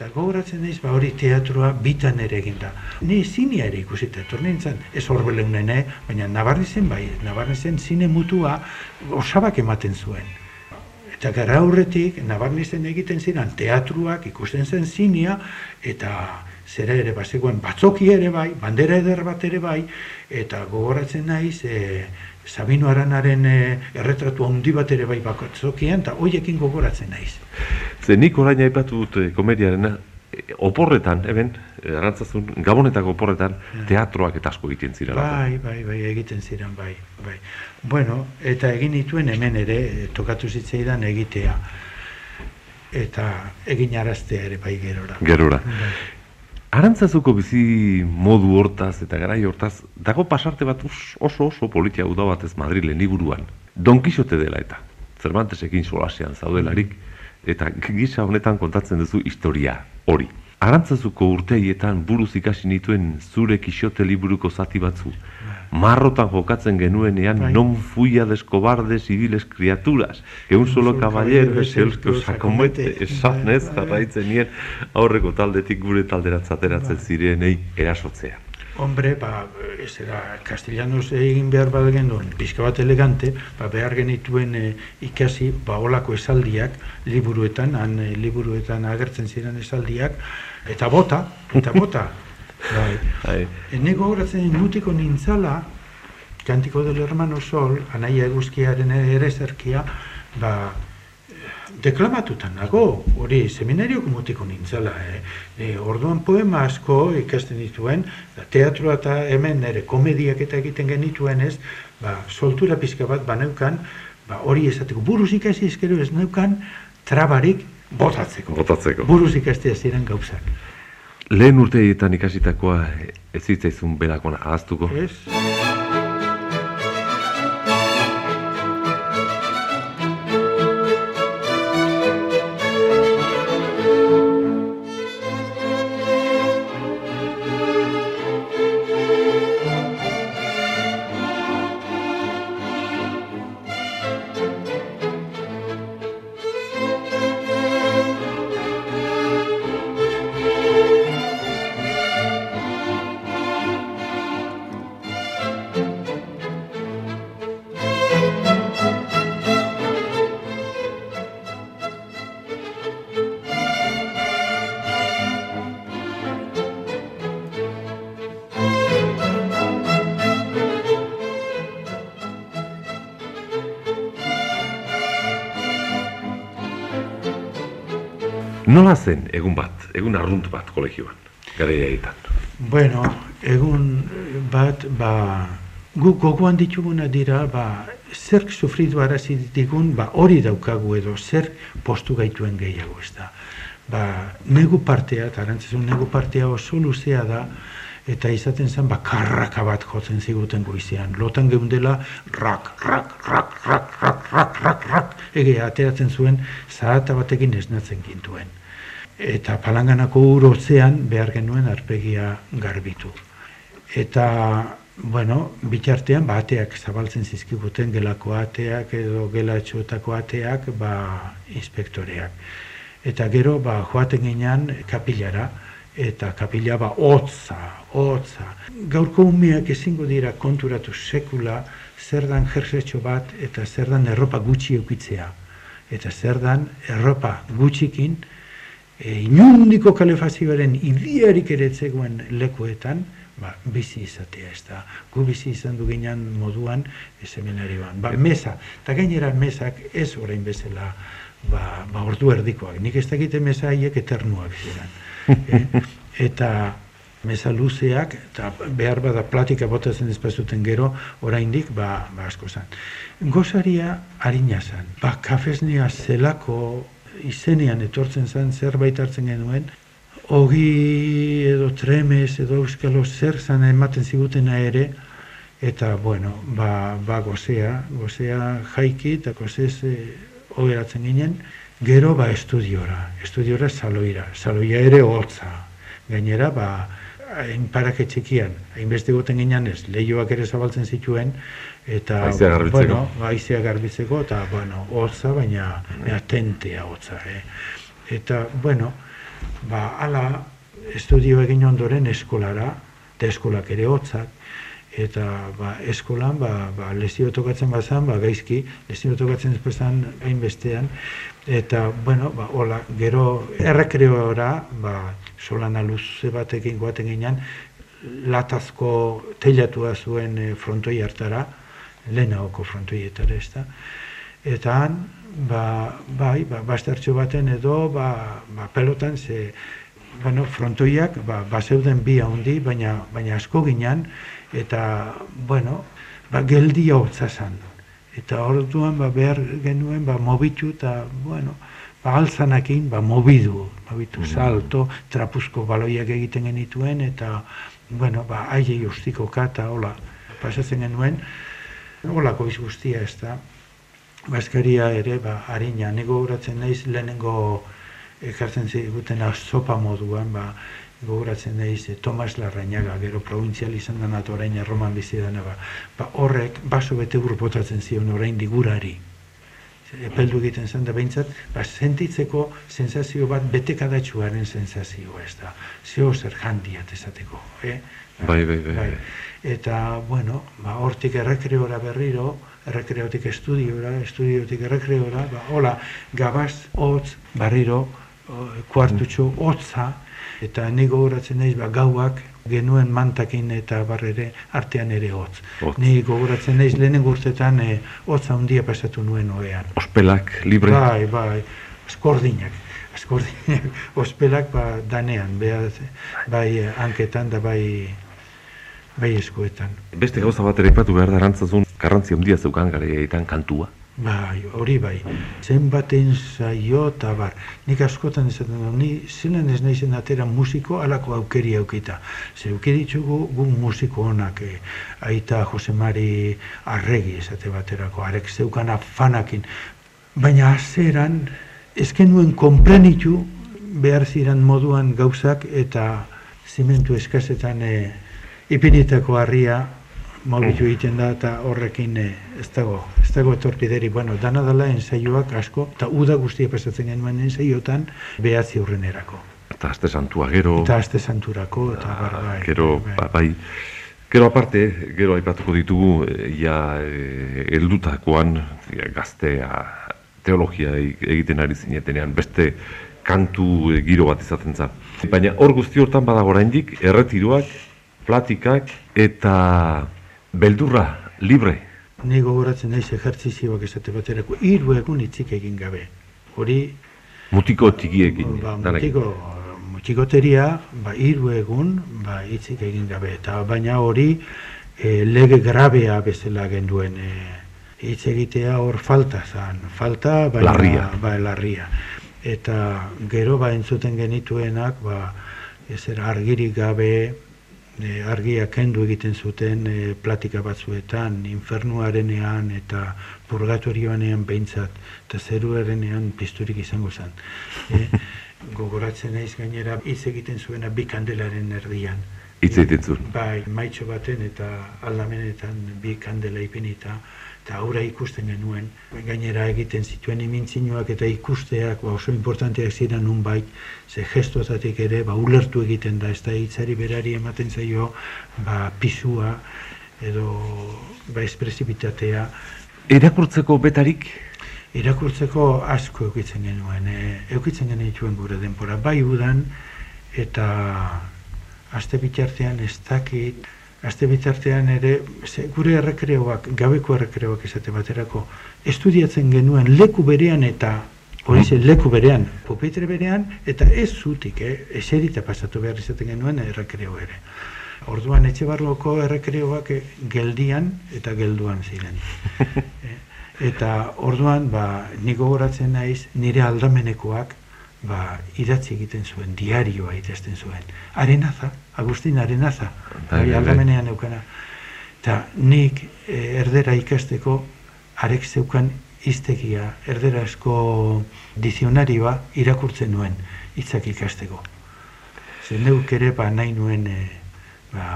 [SPEAKER 3] Eta gogoratzen naiz, ba hori teatroa bitan ere egin da. Ni zinia ere ikusita, etor nintzen, ez horbeleunen, eh? baina nabarnizen bai, nabarnizen zine mutua osabak ematen zuen. Eta gara aurretik, nabarnizen egiten ziren teatruak, ikusten zen zinia, eta zera ere bazegoen batzoki ere bai, bandera eder bat ere bai, eta gogoratzen naiz, e, Sabino Aranaren e, erretratu handi bat ere bai batzokian, eta hoiekin gogoratzen naiz.
[SPEAKER 2] Ze nik orain aipatu dut eh, komediarena, eh, oporretan, eben, eh, arantzazun, gabonetako oporretan, teatroak eta asko egiten ziren.
[SPEAKER 3] Bai, bai, bai, egiten ziren, bai, bai. Bueno, eta egin nituen hemen ere, tokatu zitzaidan egitea. Eta egin araztea ere bai gerora.
[SPEAKER 2] Gerora.
[SPEAKER 3] Bai.
[SPEAKER 2] Arantzazuko bizi modu hortaz eta garai hortaz, dago pasarte bat oso oso politia uda batez Madrilen liburuan. Don Quixote dela eta. Cervantesekin solasean zaudelarik, eta gisa honetan kontatzen duzu historia hori. Arantzazuko urteietan buruz ikasi nituen zure Quixote liburuko zati batzu. Marrotan jokatzen genuenean
[SPEAKER 3] Bai.
[SPEAKER 2] non fuia de cobardes civiles criaturas, que un solo caballero es el que os acomete, esanez
[SPEAKER 3] Bai,
[SPEAKER 2] jarraitzen nien aurreko taldetik gure talderatz ateratzen
[SPEAKER 3] Bai.
[SPEAKER 2] zirenei erasotzea.
[SPEAKER 3] Hombre, ba, ez era, castellanos egin behar bat genuen, pixka bat elegante, ba, behar genituen e, ikasi, ba, olako esaldiak, liburuetan, han e, liburuetan agertzen ziren esaldiak, eta bota, eta bota. (laughs) bai.
[SPEAKER 2] Bai.
[SPEAKER 3] Ene gogoratzen mutiko nintzala, Kantiko del Hermano Sol, anaia eguzkiaren ere zerkia, ba, deklamatutan nago, hori seminarioko mutiko nintzala, eh? E, orduan poema asko ikasten dituen, da, teatroa eta hemen ere komediak eta egiten genituen ez, ba, soltura pizka bat baneukan, ba, hori esateko, buruz ikasi ezkero ez neukan, trabarik botatzeko.
[SPEAKER 2] Botatzeko.
[SPEAKER 3] Buruz ikastea ziren gauzak.
[SPEAKER 2] Lehen urteetan ikasitakoa ez zitzaizun berakona ahaztuko.
[SPEAKER 3] Ez?
[SPEAKER 2] Zen egun bat, egun arrunt bat kolegioan, gara egiten?
[SPEAKER 3] Bueno, egun bat, ba, gu gogoan dituguna dira, ba, zer sufritu arazi digun, ba, hori daukagu edo, zer postu gaituen gehiago, ez da. Ba, negu partea, eta negu partea oso luzea da, eta izaten zen ba karraka bat jotzen ziguten goizean. Lotan geundela rak, rak, rak, rak, rak, rak, rak, rak, ege ateratzen zuen zahata batekin esnatzen gintuen. Eta palanganako urotzean behar genuen arpegia garbitu. Eta, bueno, bitartean ba, ateak zabaltzen zizkiguten gelako ateak edo gela etxuetako ateak ba, inspektoreak. Eta gero, ba, joaten ginean kapilara, eta kapila ba hotza, hotza. Gaurko umeak ezingo dira konturatu sekula zer dan jersetxo bat eta zer dan erropa gutxi eukitzea. Eta zer dan erropa gutxikin e, inundiko kalefazioaren idiarik ere zegoen lekuetan, ba, bizi izatea ez da. Gu bizi izan du ginean moduan seminarioan. Ba, mesa, eta gainera mesak ez orain bezala ba, ba ordu erdikoak. Nik ez dakite mesa haiek eternuak ziren. Eh, eta meza luzeak, eta behar bada platika botatzen ezpazuten gero, oraindik ba, ba asko zan. Gozaria harina zan, ba kafesnia zelako izenean etortzen zan zerbait hartzen genuen, ogi edo tremes edo euskalo zer zan ematen zigutena ere, eta bueno, ba, ba gozea, gozea jaiki eta gozez e, ginen, Gero ba estudiora, estudiora saloira, saloia ere hotza. Gainera ba hain parake txikian, hainbeste goten ginean ez, lehioak ere zabaltzen zituen, eta,
[SPEAKER 2] aizea garbitzeko.
[SPEAKER 3] bueno, aizea garbitzeko, eta, bueno, hotza, baina, baina tentea hotza, eh? Eta, bueno, ba, ala, estudio egin ondoren eskolara, eta eskolak ere hotzak, eta ba, eskolan ba, ba, lezio tokatzen bazan, ba, gaizki, lezio tokatzen ezpezan hainbestean, eta, bueno, ba, hola, gero errekreora, ba, solan aluze batekin guaten ginean, latazko teilatua zuen e, frontoi hartara, lehenago frontoietara ez da, eta han, ba, bai, ba, bastertxo baten edo, ba, ba, pelotan, ze, bueno, frontoiak, ba, ba zeuden bi handi, baina, baina asko ginean, eta, bueno, ba, geldi hotza zan. Eta orduan ba, behar genuen ba, mobitu eta, bueno, ba, alzanakin ba, mobidu, mobitu, mm. salto, trapuzko baloiak egiten genituen, eta, bueno, ba, aile justiko kata, hola, pasatzen genuen, hola goiz guztia ez da, Baskaria ere, ba, harina, nego horatzen naiz lehenengo ekartzen ziguten sopa moduan, ba, gogoratzen naiz e, Tomas Larrañaga, gero provinzial izan da orain erroman bizi dena ba. ba horrek baso bete botatzen zion orain digurari. Epeldu egiten zen da behintzat, ba, sentitzeko sensazio bat betekadatxuaren sensazioa ez da. Zio zer jandiat esateko. Eh?
[SPEAKER 2] Bai, bai, bai, bai.
[SPEAKER 3] Eta, bueno, ba, hortik errekreora berriro, errekreotik estudiora, estudiotik errekreora, ba, hola, gabaz, hotz, barriro, kuartutxo, hotza, eta ni gogoratzen naiz ba, gauak genuen mantakin eta barrere artean ere hotz. Ni gogoratzen naiz lehenen gurtetan e, hotza handia pasatu nuen oean.
[SPEAKER 2] Ospelak, libre?
[SPEAKER 3] Bai, bai, eskordinak. Eskordinak, (laughs) ospelak ba, danean, behaz, bai hanketan da bai bai eskoetan.
[SPEAKER 2] Beste gauza bat ere ipatu behar da garrantzia handia zeukan gare kantua.
[SPEAKER 3] Bai, hori bai. Zenbat ensaio eta bar. Nik askotan esaten dut, ni zelen ez nahi zen atera musiko alako aukeri aukita. Zer aukeri txugu gu musiko honak, eh, aita Josemari arregi esate baterako, arek zeukan afanakin. Baina azeran, ezken nuen komplenitu behar ziren moduan gauzak eta zimentu eskazetan eh, ipinitako harria mobitu egiten da eta horrekin eh, ez dago, ez dago etorpideri, bueno, dana dela ensaioak asko, eta uda guztia pasatzen genuen ensaiotan behatzi erako.
[SPEAKER 2] Eta azte santua, gero...
[SPEAKER 3] Eta azte santurako, eta
[SPEAKER 2] bar, bai. Gero, bai. Ba, bai. Gero aparte, gero aipatuko ditugu, ja, e, eldutakoan, gaztea, teologia egiten ari zinetenean, beste kantu giro bat izaten za. Baina hor guzti hortan badago oraindik erretiroak, platikak eta beldurra, libre.
[SPEAKER 3] Ni gogoratzen naiz ejertzizioak esate baterako, hiru egun itzik egin gabe. Hori,
[SPEAKER 2] Mutiko tigiekin,
[SPEAKER 3] ba, mutiko, mutikoteria, ba, hiru egun, ba, hitzik egin gabe, eta baina hori e, lege grabea bezala genduen e, hitz egitea hor falta zan, falta, baina,
[SPEAKER 2] Larria.
[SPEAKER 3] Ba, larria. Eta gero ba entzuten genituenak, ba, ezer argirik gabe, e, argia kendu egiten zuten e, platika batzuetan, infernuarenean eta purgatorioanean behintzat, eta zeruarenean pizturik izango zen. E, (laughs) gogoratzen naiz gainera hitz egiten zuena bi kandelaren erdian.
[SPEAKER 2] Hitz egiten zuen.
[SPEAKER 3] Bai, maitxo baten eta aldamenetan bi kandela ipinita, eta aurra ikusten genuen, gainera egiten zituen imintzinuak eta ikusteak ba, oso importanteak ziren nunbait, ze gestotatik ere ba, ulertu egiten da, ez da hitzari berari ematen zaio ba, pisua edo ba, espresibitatea,
[SPEAKER 2] Erakurtzeko betarik,
[SPEAKER 3] irakurtzeko asko eukitzen genuen, e, eukitzen genituen gure denpora, bai udan eta aste bitartean ez dakit, aste bitartean ere ze, gure errekreoak, gabeko errekreoak esate baterako, estudiatzen genuen leku berean eta hori ze, leku berean, pupitre berean, eta ez zutik, eh, eserita pasatu behar izaten genuen errekreo ere. Orduan etxe barloko errekreoak eh, geldian eta gelduan ziren. (laughs) Eh, Eta orduan, ba, nik gogoratzen naiz, nire aldamenekoak, ba, idatzi egiten zuen, diarioa idazten zuen. Arenaza, Agustin Arenaza,
[SPEAKER 2] Bai,
[SPEAKER 3] bai,
[SPEAKER 2] bai, bai.
[SPEAKER 3] aldamenean eukana. Eta nik e, erdera ikasteko, arek zeukan iztegia, erderazko dizionarioa irakurtzen nuen, hitzak ikasteko. Zer neuk ere, ba, nahi nuen, e, ba,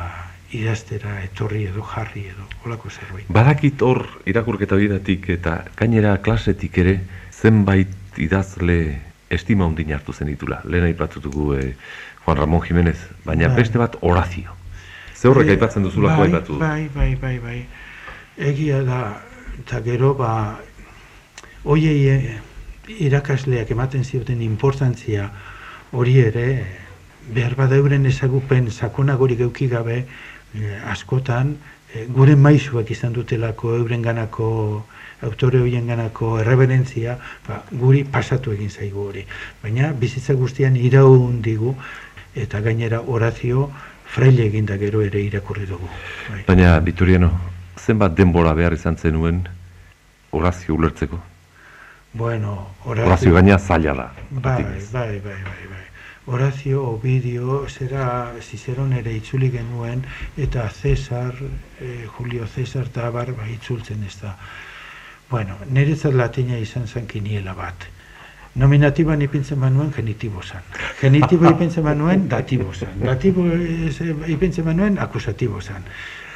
[SPEAKER 3] idaztera, etorri edo jarri edo, holako zerbait.
[SPEAKER 2] badakit hor irakurketa horietatik eta gainera klasetik ere zenbait idazle estima ondin hartu zen ditula. Lehen aipatutugu eh, Juan Ramon Jimenez, baina
[SPEAKER 3] Bai.
[SPEAKER 2] beste bat Horacio. Ze horrek
[SPEAKER 3] Eh,
[SPEAKER 2] aipatzen duzulako
[SPEAKER 3] bai,
[SPEAKER 2] aipatu.
[SPEAKER 3] Bai, bai, bai, bai. Egia da, eta gero, ba, oiei eh, irakasleak ematen zioten importantzia hori ere, behar bada euren ezagupen sakonagorik euki gabe, eh, askotan, eh, gure maizuak izan dutelako euren ganako autore horien ganako erreberentzia, ba, guri pasatu egin zaigu hori. Baina bizitza guztian iraun digu, eta gainera Horazio fraile eginda gero ere irakurri dugu. Bai.
[SPEAKER 2] Baina, Vitoriano, zenbat denbora behar izan zenuen Horazio ulertzeko?
[SPEAKER 3] Bueno, Horazio,
[SPEAKER 2] Horazio gaina zaila da.
[SPEAKER 3] bai, bai, bai, bai, bai. Horazio, Ovidio, zera Ciceron ere itzuli genuen, eta Cesar, eh, Julio Cesar eta abar, bai, itzultzen ez da. Bueno, niretzat latina izan zen kiniela bat. Nominatiban ipintzen banuen genitibo zan. Genitibo ipintzen banuen datibo zan. Datibo ez, eh, ipintzen banuen akusatibo.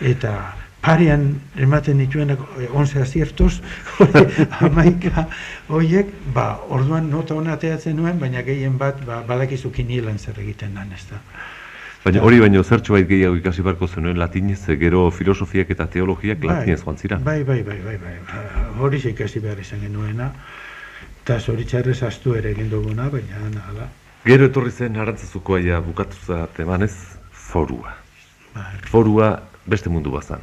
[SPEAKER 3] Eta parean ematen dituen 11 aciertos, (laughs) amaika horiek, ba, orduan nota hona ateratzen nuen, baina gehien bat, ba, badakizu kinielan zer egiten dan, ez da.
[SPEAKER 2] Baina hori baino zertxo gehiago ikasi beharko zenuen latinez, gero filosofiak eta teologiak
[SPEAKER 3] Bai,
[SPEAKER 2] latinez joan zira.
[SPEAKER 3] Bai, bai, bai, bai, bai. Ba, Hori ikasi behar izan genuena, eta zoritxarrez astu ere egin duguna, baina nada.
[SPEAKER 2] Gero etorri zen arantzazukoa ja bukatu zat emanez, forua.
[SPEAKER 3] Bai.
[SPEAKER 2] Forua beste mundu bazan.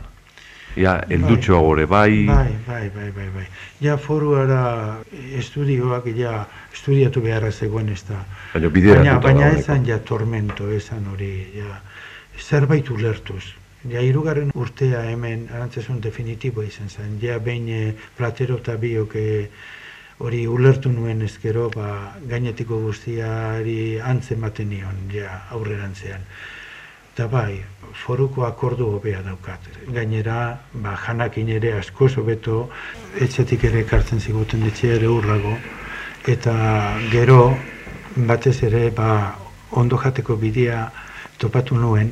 [SPEAKER 2] Ja, eldutxoa gore bai,
[SPEAKER 3] Bai, bai, bai, bai, bai. Ja foruara estudioak ja estudiatu beharra zegoen ez da.
[SPEAKER 2] baina
[SPEAKER 3] Baina, baina esan ja tormento, esan hori, ja, zerbait ulertuz. Ja, irugarren urtea hemen arantzazun definitibo izan zen. Ja, behin eh, platero eta biok eh, hori ulertu nuen ezkero, ba, gainetiko guztiari antzematen nion, ja, aurrerantzean. Eta bai, foruko akordu hobea daukat. Gainera, ba, janakin ere askoz hobeto, etxetik ere ekartzen ziguten etxe ere urrago, eta gero, batez ere, ba, ondo jateko bidea topatu nuen,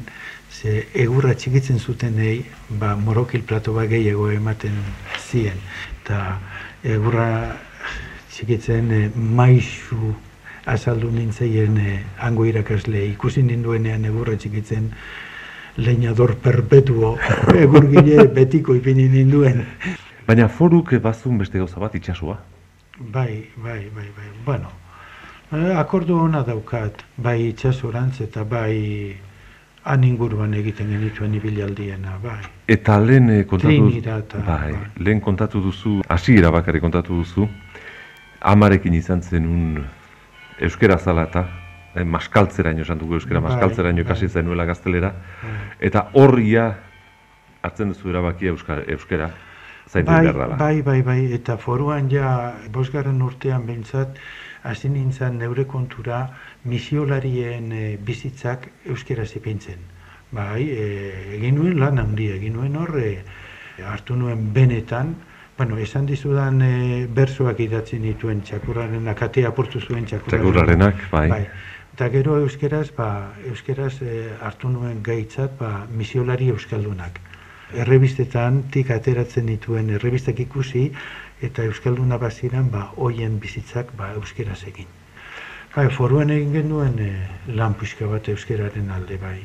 [SPEAKER 3] ze egurra txikitzen zutenei, ba, morokil plato bat gehiago ematen zien. Eta egurra txikitzen e, maisu azaldu nintzeien e, hango irakasle ikusi ninduenean egurra txikitzen leñador perpetuo (laughs) egurgile betiko ipini ninduen.
[SPEAKER 2] Baina foruk bazun beste gauza bat itxasua.
[SPEAKER 3] Bai, bai, bai, bai. Bueno, eh, akordu ona daukat, bai itxasorantz eta bai han inguruan egiten genituen ibilaldiena, bai.
[SPEAKER 2] Eta lehen eh, kontatu,
[SPEAKER 3] Trinidad,
[SPEAKER 2] bai,
[SPEAKER 3] bai.
[SPEAKER 2] lehen kontatu duzu, hasiera bakarrik kontatu duzu, amarekin izan zen un euskera zala eta eh, maskaltzeraino esan dugu euskera,
[SPEAKER 3] Bai,
[SPEAKER 2] maskaltzeraino
[SPEAKER 3] bai.
[SPEAKER 2] ikasi zenuela gaztelera,
[SPEAKER 3] Bai.
[SPEAKER 2] eta horria hartzen duzu erabakia euskara, euskera zaindu
[SPEAKER 3] Bai,
[SPEAKER 2] behar dela.
[SPEAKER 3] bai, bai, bai, eta foruan ja, bosgarren urtean behintzat, hasi nintzen neure kontura misiolarien eh, bizitzak euskera zipintzen. Bai, eh, egin nuen lan handia, egin nuen hor, eh, hartu nuen benetan, bueno, esan dizudan e, bersoak idatzi nituen txakurraren akatea apurtu zuen txakurraren.
[SPEAKER 2] Txakurrarenak, bai.
[SPEAKER 3] bai. Eta gero euskeraz, ba, euskeraz eh, hartu nuen gaitzat, ba, misiolari euskaldunak. Errebistetan tik ateratzen dituen errebistak ikusi eta euskalduna baziran ba hoien bizitzak ba euskeraz egin. Bai, foruan egin genuen e, lan pixka bat euskeraren alde bai.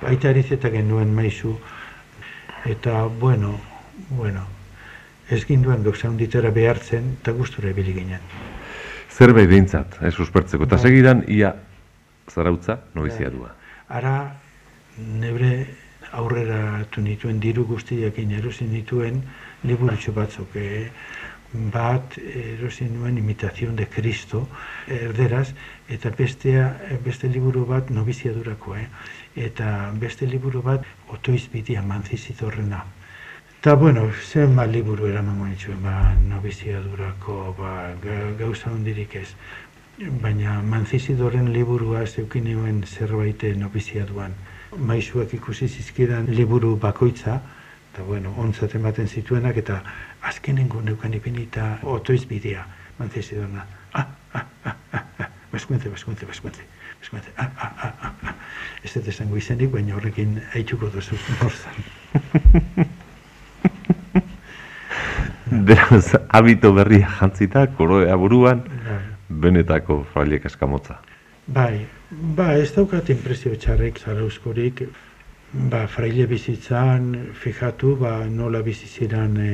[SPEAKER 3] Baita arizeta genuen maizu eta bueno, bueno, ez ginduen gauza hunditara behartzen eta gustura ibili ginen.
[SPEAKER 2] Zerbait behintzat, ez suspertzeko. Eta
[SPEAKER 3] Bai.
[SPEAKER 2] segidan, ia zarautza, noviziadua.
[SPEAKER 3] Ara, nebre aurrera nituen diru guztiakin erosi nituen liburutxo batzuk. Eh? Bat erosi nuen imitazion de Cristo erderaz, eta bestea, beste liburu bat noviziadurako, eh? eta beste liburu bat otoizbidia manzizidorrena. Eta, bueno, zenba liburu eramango nituen, ba, noviziadurako, ba, ga- gauza hondirik ez. Baina manzizidoren liburua zeukin nuen zerbait noviziaduan. Maisuak ikusi zizkidan liburu bakoitza, eta bueno, ontzat ematen zituenak, eta azkenengo neukan ipinita otoiz bidea, manzizidorna. Ah, ah, ah, ah, ah, baskuentze, baskuentze, baskuentze, baskuentze, ah, ah, ah, ah, ah. Ez dut esango izenik, baina horrekin haituko duzu norzan. (laughs)
[SPEAKER 2] Beraz, habito berria jantzita, koroea buruan,
[SPEAKER 3] Bai.
[SPEAKER 2] benetako frailek eskamotza.
[SPEAKER 3] Bai, ba, ez daukat impresio txarrek zarauzkorik, ba, fraile bizitzan, fijatu, ba, nola biziziran e,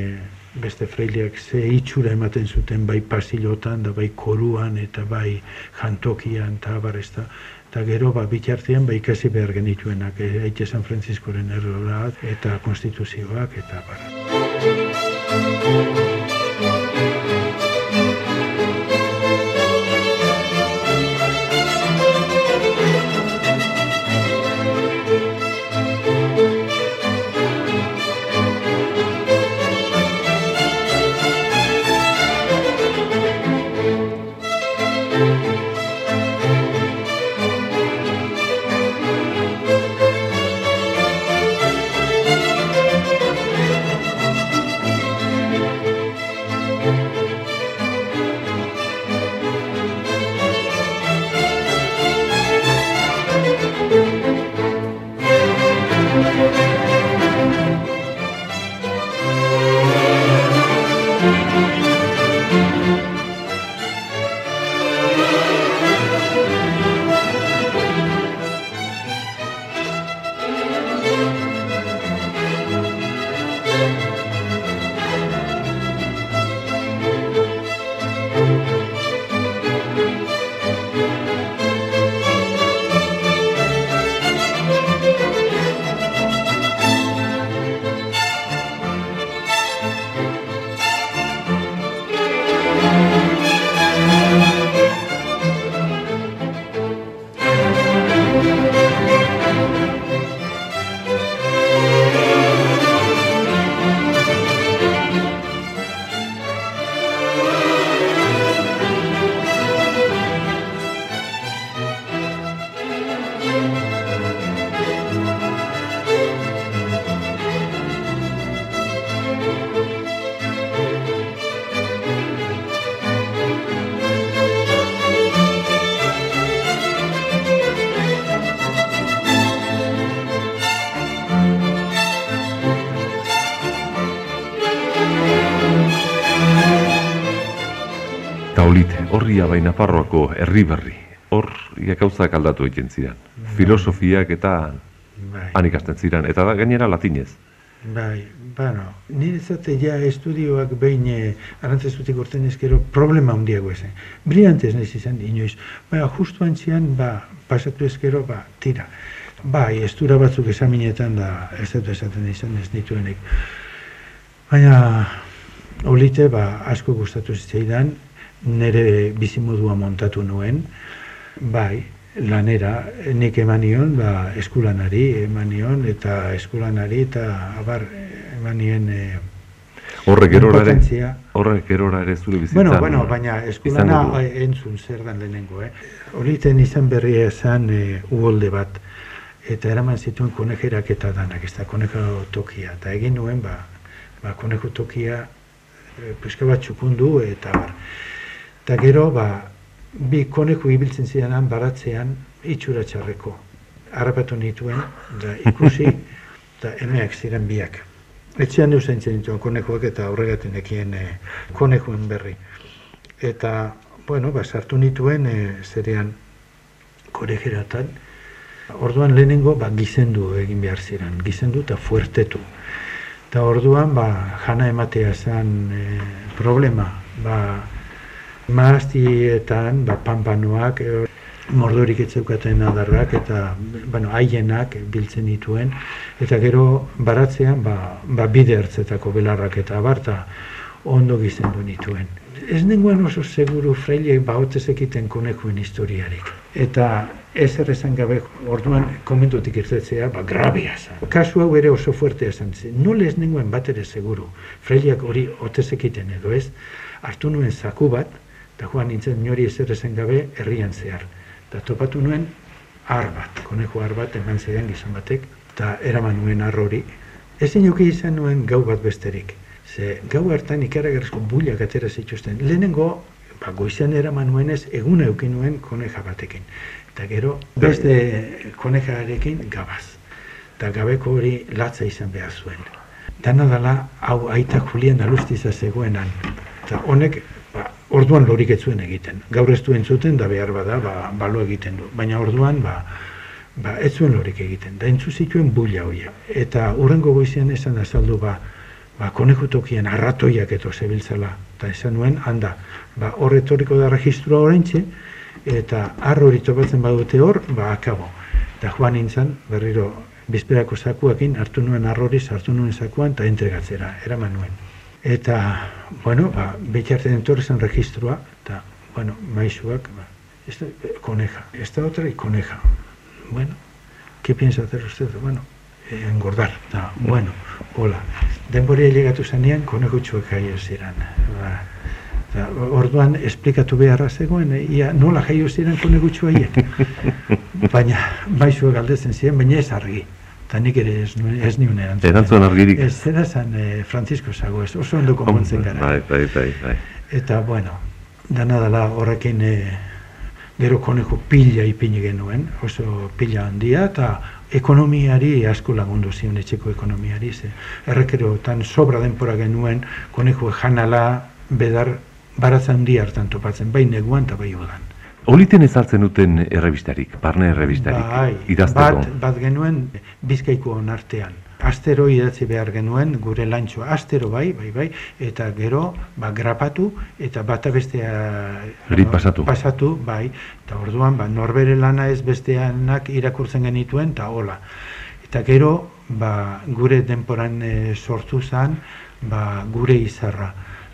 [SPEAKER 3] beste fraileak ze itxura ematen zuten bai pasilotan, da bai koruan eta bai jantokian, eta abar ez da. Eta gero, ba, bitartean, ba, ikasi behar genituenak, e, Aite San Franciscoren errola eta konstituzioak, eta bar.
[SPEAKER 2] thank you Herri berri. Hor, ia gauzak aldatu egiten ziren. Filosofiak eta
[SPEAKER 3] Bai.
[SPEAKER 2] han ikasten ziren, eta da gainera latinez.
[SPEAKER 3] Bai, bueno, nire zate ja estudioak behin e, arantzezutik urten ezkero problema handiago ezen. Brillantez nahiz izan inoiz. Ba, justu antzian, ba, pasatu ezkero, ba, tira. Bai, estura batzuk esaminetan da, ez dut esaten izan ez dituenik. Baina, olite, ba, asko gustatu zitzaidan, nire bizimodua montatu nuen, bai, lanera, nik eman nion, ba, eskulanari eman nion, eta eskulanari, eta abar, eman nien, e,
[SPEAKER 2] Horrek erora ere, horrek erora ere zure bizitzan.
[SPEAKER 3] Bueno, bueno, baina eskulana entzun zer dan lehenengo, eh? Horiten izan berria esan e, uholde bat, eta eraman zituen konejerak eta danak, ez da konejo tokia, eta egin nuen, ba, ba konejo tokia, e, pizka bat txukundu, eta bar. Eta gero, ba, bi konejo ibiltzen zidanan baratzean itxura txarreko. Harrapatu nituen, da ikusi, eta emeak ziren biak. Etxean zaintzen dituen konejoak eta horregaten ekien e, konejoen berri. Eta, bueno, ba, sartu nituen e, zerean korejeratan, orduan lehenengo ba, gizendu egin behar ziren, gizendu eta fuertetu. Eta orduan, ba, jana ematea zen e, problema, ba, maaztietan, ba, panpanoak, e, mordorik etzeukaten adarrak eta bueno, haienak biltzen dituen eta gero baratzean ba, ba bide hartzetako belarrak eta abarta ondo gizendu nituen. Ez nengoen oso seguru freile ba ekiten konekuen historiarik. Eta ez errezan gabe orduan komentutik irtetzea ba grabia Kasu hau ere oso fuerte esan zen. Nole ez nengoen bat ere seguru. Freileak hori ekiten edo ez. Artu nuen zaku bat, eta joan nintzen nori ez errezen gabe herrian zehar eta topatu nuen har bat, konejo har bat eman ziren gizon batek, eta eraman nuen har hori. Ezin joki izan nuen gau bat besterik. Ze gau hartan ikaragarrizko bullak atera zituzten. Lehenengo, ba, goizean eraman nuen ez, egun eukin nuen koneja batekin. Eta gero, beste konejarekin gabaz. Eta gabeko hori latza izan behar zuen. Dana dala, hau aita Julian alustiza zegoenan. Eta honek orduan lorik ez zuen egiten. Gaur ez duen zuten, da behar bada, ba, balo egiten du. Baina orduan, ba, ba, ez zuen lorik egiten. Da entzu zituen bulla hoia. Eta urrengo goizian esan azaldu, ba, ba, konejutokian arratoiak eto zebiltzala. Eta esan nuen, handa, ba, hor etorriko da registrua oraintxe, eta arro hori topatzen badute hor, ba, akabo. Eta joan nintzen, berriro, bizperako zakuakin, hartu nuen arroriz, hartu nuen zakuan, eta entregatzera, eraman nuen. Eta, bueno, ba, betxarte dentor zen registroa, eta, bueno, maizuak, ba, ez da, koneja, ez da otra, koneja. Bueno, ¿qué piensa hacer usted? Bueno, eh, engordar, eta, bueno, hola. Denbori llegatu zanean, konejo txuek jaio ziren. Ba, eta, orduan, esplikatu beharra zegoen, e, ia, nola jaio ziren konejo txuaiek. (laughs) Baina, maizuak galdezen ziren, baina ez argi eta nik ere ez, ez niun erantzun.
[SPEAKER 2] Erantzun argirik.
[SPEAKER 3] Ez, zera zan eh, Francisco Zago, ez oso ondo konpontzen gara.
[SPEAKER 2] Bai, bai, bai, bai.
[SPEAKER 3] Eta, bueno, dana dela horrekin eh, gero koneko pila ipini genuen, oso pila handia, eta ekonomiari asko lagundu zion etxeko ekonomiari, ze errekero tan sobra denpora genuen koneko janala bedar baratzen handia hartan topatzen, bai neguan eta bai udan.
[SPEAKER 2] Oliten ezartzen duten errebistarik, barne errebistarik,
[SPEAKER 3] bai, idazteko? Bat, bat genuen bizkaiko artean. Astero idatzi behar genuen, gure lantxoa, astero bai, bai, bai, eta gero, ba, grapatu, eta bata bestea...
[SPEAKER 2] pasatu.
[SPEAKER 3] Pasatu, bai, eta orduan, ba, norbere lana ez besteanak irakurtzen genituen, eta hola. Eta gero, ba, gure denporan e, sortu zen, ba, gure izarra,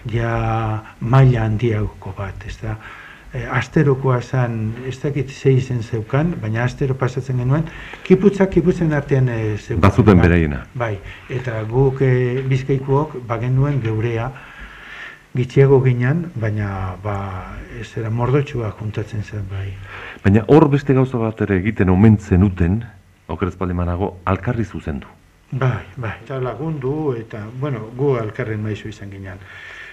[SPEAKER 3] ja maila handiago bat, ez da, e, asterokoa zen, ez dakit zei zen zeukan, baina astero pasatzen genuen, kiputzak kiputzen artean e, zeukan.
[SPEAKER 2] Bazuten bereina.
[SPEAKER 3] Bai, eta guk e, bizkaikuok bagenuen geurea, gitxiago ginen, baina ba, ez era mordotxua juntatzen zen, bai.
[SPEAKER 2] Baina hor beste gauza bat ere egiten omentzen uten, okerez manago, alkarri zuzendu.
[SPEAKER 3] Bai, bai, eta lagundu, eta, bueno, gu alkarren maizu izan ginen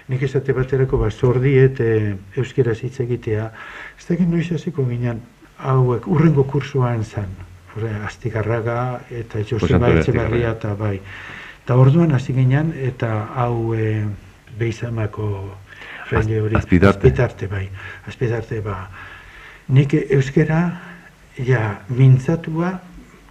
[SPEAKER 3] nik esate baterako ba, zordiet e, euskera hitz egitea, ez da noiz hasiko ginen hauek urrengo kursuan zen, Hore, astigarraga eta Joseba Etxeberria eta bai. Eta orduan hasi ginen eta hau e, beizamako jende hori. Azpitarte. bai. Azpitarte ba. Nik euskera ja mintzatua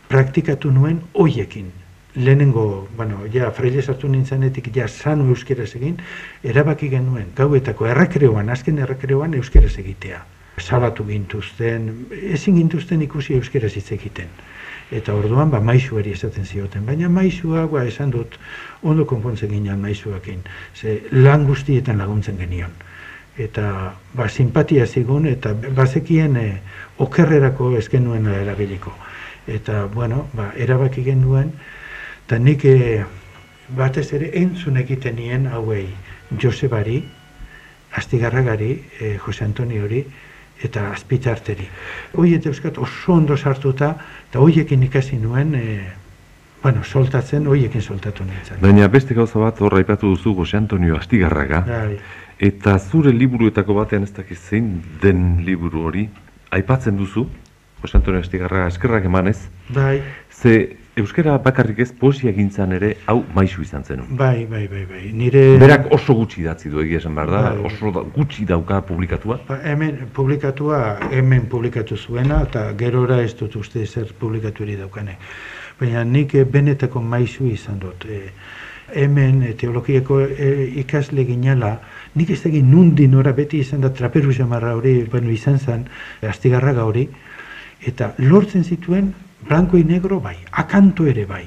[SPEAKER 3] praktikatu nuen hoiekin lehenengo, bueno, ja, freile sartu nintzenetik, ja, sanu euskeraz egin, erabaki genuen, gauetako errekreoan, azken errekreoan euskeraz egitea. Zabatu gintuzten, ezin gintuzten ikusi euskeraz hitz egiten. Eta orduan, ba, maizuari esaten zioten, baina maizua, ba, esan dut, ondo konpontzen ginen maizuakin, ze lan guztietan laguntzen genion. eta ba, simpatia zigun, eta bazekien e, okerrerako ezken nuen erabiliko. Eta, bueno, ba, erabaki genuen, eta nik e, batez ere entzun egiten nien hauei Josebari, Astigarragari, e, Jose Antoniori, eta azpitarteri. Hoiet euskat oso ondo sartuta, eta hoiekin ikasi nuen, e, bueno, soltatzen, hoiekin soltatu nintzen.
[SPEAKER 2] Baina beste gauza bat horra ipatu duzu Jose Antonio Astigarraga,
[SPEAKER 3] Bai,
[SPEAKER 2] eta zure liburuetako batean ez dakiz zein den liburu hori, aipatzen duzu, Jose Antonio Astigarraga eskerrak emanez,
[SPEAKER 3] bai,
[SPEAKER 2] ze euskera bakarrik ez poesia gintzan ere hau maisu izan zen.
[SPEAKER 3] bai, bai, bai, bai. Nire...
[SPEAKER 2] Berak oso gutxi idatzi du egia esan behar da,
[SPEAKER 3] Bai.
[SPEAKER 2] oso da, gutxi dauka publikatua.
[SPEAKER 3] Ba, hemen publikatua, hemen publikatu zuena, eta gerora ez dut uste zer publikatuari daukane. Baina nik eh, benetako maizu izan dut. E, hemen eh, teologiako eh, ikasle ginela, nik ez egin nundi nora beti izan da traperu jamarra hori, bueno, izan zen, astigarraga hori, eta lortzen zituen blanco y negro bai, akanto ere bai.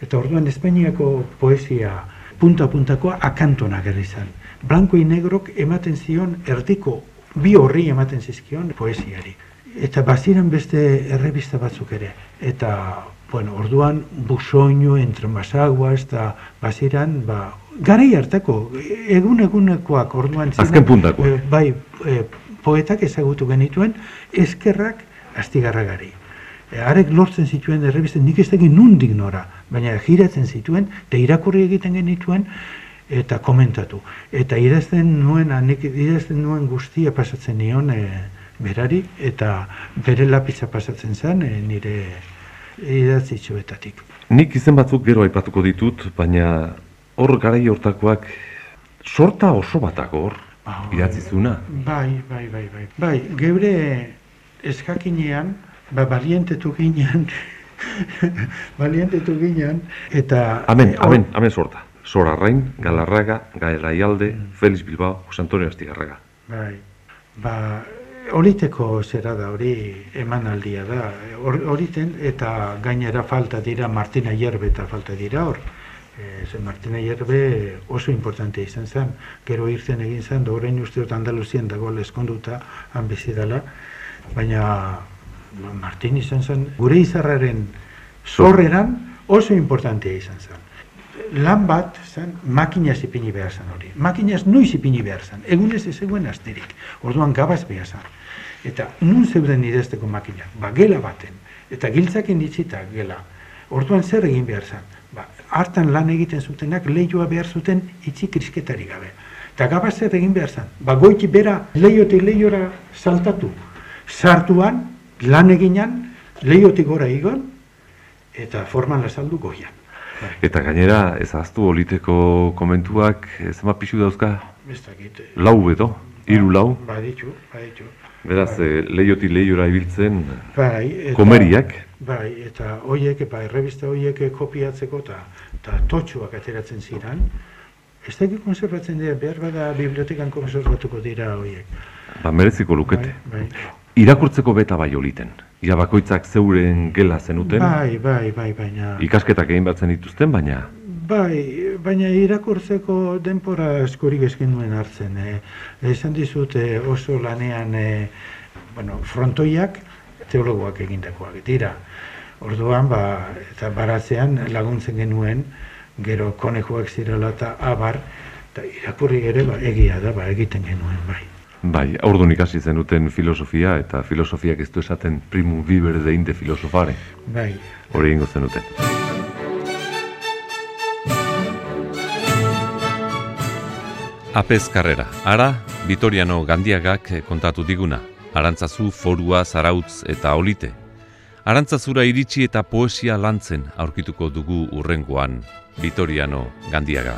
[SPEAKER 3] Eta orduan Espainiako poesia punta-puntakoa akanton agerri zen. Blanco y negrok ematen zion erdiko bi horri ematen zizkion poesiari. Eta baziren beste errebista batzuk ere. Eta, bueno, orduan busoño, entre masaguas, eta baziran, ba, garai hartako, egun-egunekoak orduan ziren,
[SPEAKER 2] Azken puntakoak.
[SPEAKER 3] eh, bai, eh, poetak ezagutu genituen, eskerrak astigarragari. E, Arek lortzen zituen errebisten nik ez dakit nundik nora, baina giratzen zituen, eta irakurri egiten genituen, eta komentatu. Eta idazten nuen, nik idazten nuen guztia pasatzen nion e, berari, eta bere lapitza pasatzen zen e, nire idatzitxoetatik.
[SPEAKER 2] Nik izen batzuk gero aipatuko ditut, baina hor garai hortakoak sorta oso batako hor,
[SPEAKER 3] Ba,
[SPEAKER 2] idatzi zuna.
[SPEAKER 3] Bai, bai, bai, bai. Bai, geure eskakinean, ba, balientetu ginen, (laughs) balientetu ginen, eta...
[SPEAKER 2] Amen, amen, amen sorta. Sora Rain, Galarraga, Gaelaialde, Felix Bilbao, Jose Antonio Astigarraga.
[SPEAKER 3] Bai, ba, Horiteko zera da, hori emanaldia da, Hor- horiten eta gainera falta dira Martina Hierbe eta falta dira hor. E, ze Martina Hierbe oso importante izan zen, gero irten egin zen, da orain uste dut Andaluzien dago eskonduta han bizi dela, baina ba, Martin izan zen, gure izarraren sorreran oso importantea izan zen. Lan bat, zen, makinaz ipini behar zen hori. Makinaz noiz ipini behar zen, egunez ez eguen asterik, orduan gabaz behar zen. Eta nun zeuden idazteko makina? Ba, gela baten. Eta giltzakin ditzita gela. Orduan zer egin behar zen? Ba, hartan lan egiten zutenak lehioa behar zuten itxi krisketari gabe. Eta gabaz zer egin behar zen? Ba, goiti bera leiotik leiora saltatu. Sartuan, lan eginan, leiotik gora igon, eta forman lazaldu goian.
[SPEAKER 2] Eta gainera, ez ahaztu oliteko komentuak, ez ema pixu dauzka,
[SPEAKER 3] Ez dakit. eh,
[SPEAKER 2] lau beto, hiru lau,
[SPEAKER 3] Baditu, baditu.
[SPEAKER 2] beraz, eh, leiotik leiora ibiltzen,
[SPEAKER 3] Bai, eta,
[SPEAKER 2] komeriak,
[SPEAKER 3] Bai, eta hoiek, bai, errebista hoiek kopiatzeko eta eta totxoak ateratzen ziren. Ez dakit konservatzen dira, behar bada bibliotekan konservatuko dira hoiek.
[SPEAKER 2] ba, mereziko lukete.
[SPEAKER 3] Bai,
[SPEAKER 2] Irakurtzeko beta bai oliten. Ja bakoitzak zeuren gela zenuten,
[SPEAKER 3] bai, bai, bai, baina...
[SPEAKER 2] ikasketak egin batzen dituzten, baina
[SPEAKER 3] Bai, baina irakurtzeko denpora askorik eskin nuen hartzen. Eh. Esan dizut eh, oso lanean eh, bueno, frontoiak teologoak egindakoak dira. Orduan, ba, eta baratzean laguntzen genuen, gero konejoak zirela eta abar, eta irakurri ere ba, egia da, ba, egiten genuen, bai.
[SPEAKER 2] Bai, aurdun ikasi zenuten filosofia, eta filosofiak ez du esaten primu biber dein de filosofare.
[SPEAKER 3] Bai,
[SPEAKER 2] Hori egingo zenuten.
[SPEAKER 1] Apez karrera. Ara, Vitoriano Gandiagak kontatu diguna. Arantzazu, forua, zarautz eta olite. Arantzazura iritsi eta poesia lantzen aurkituko dugu urrengoan Vitoriano Gandiaga.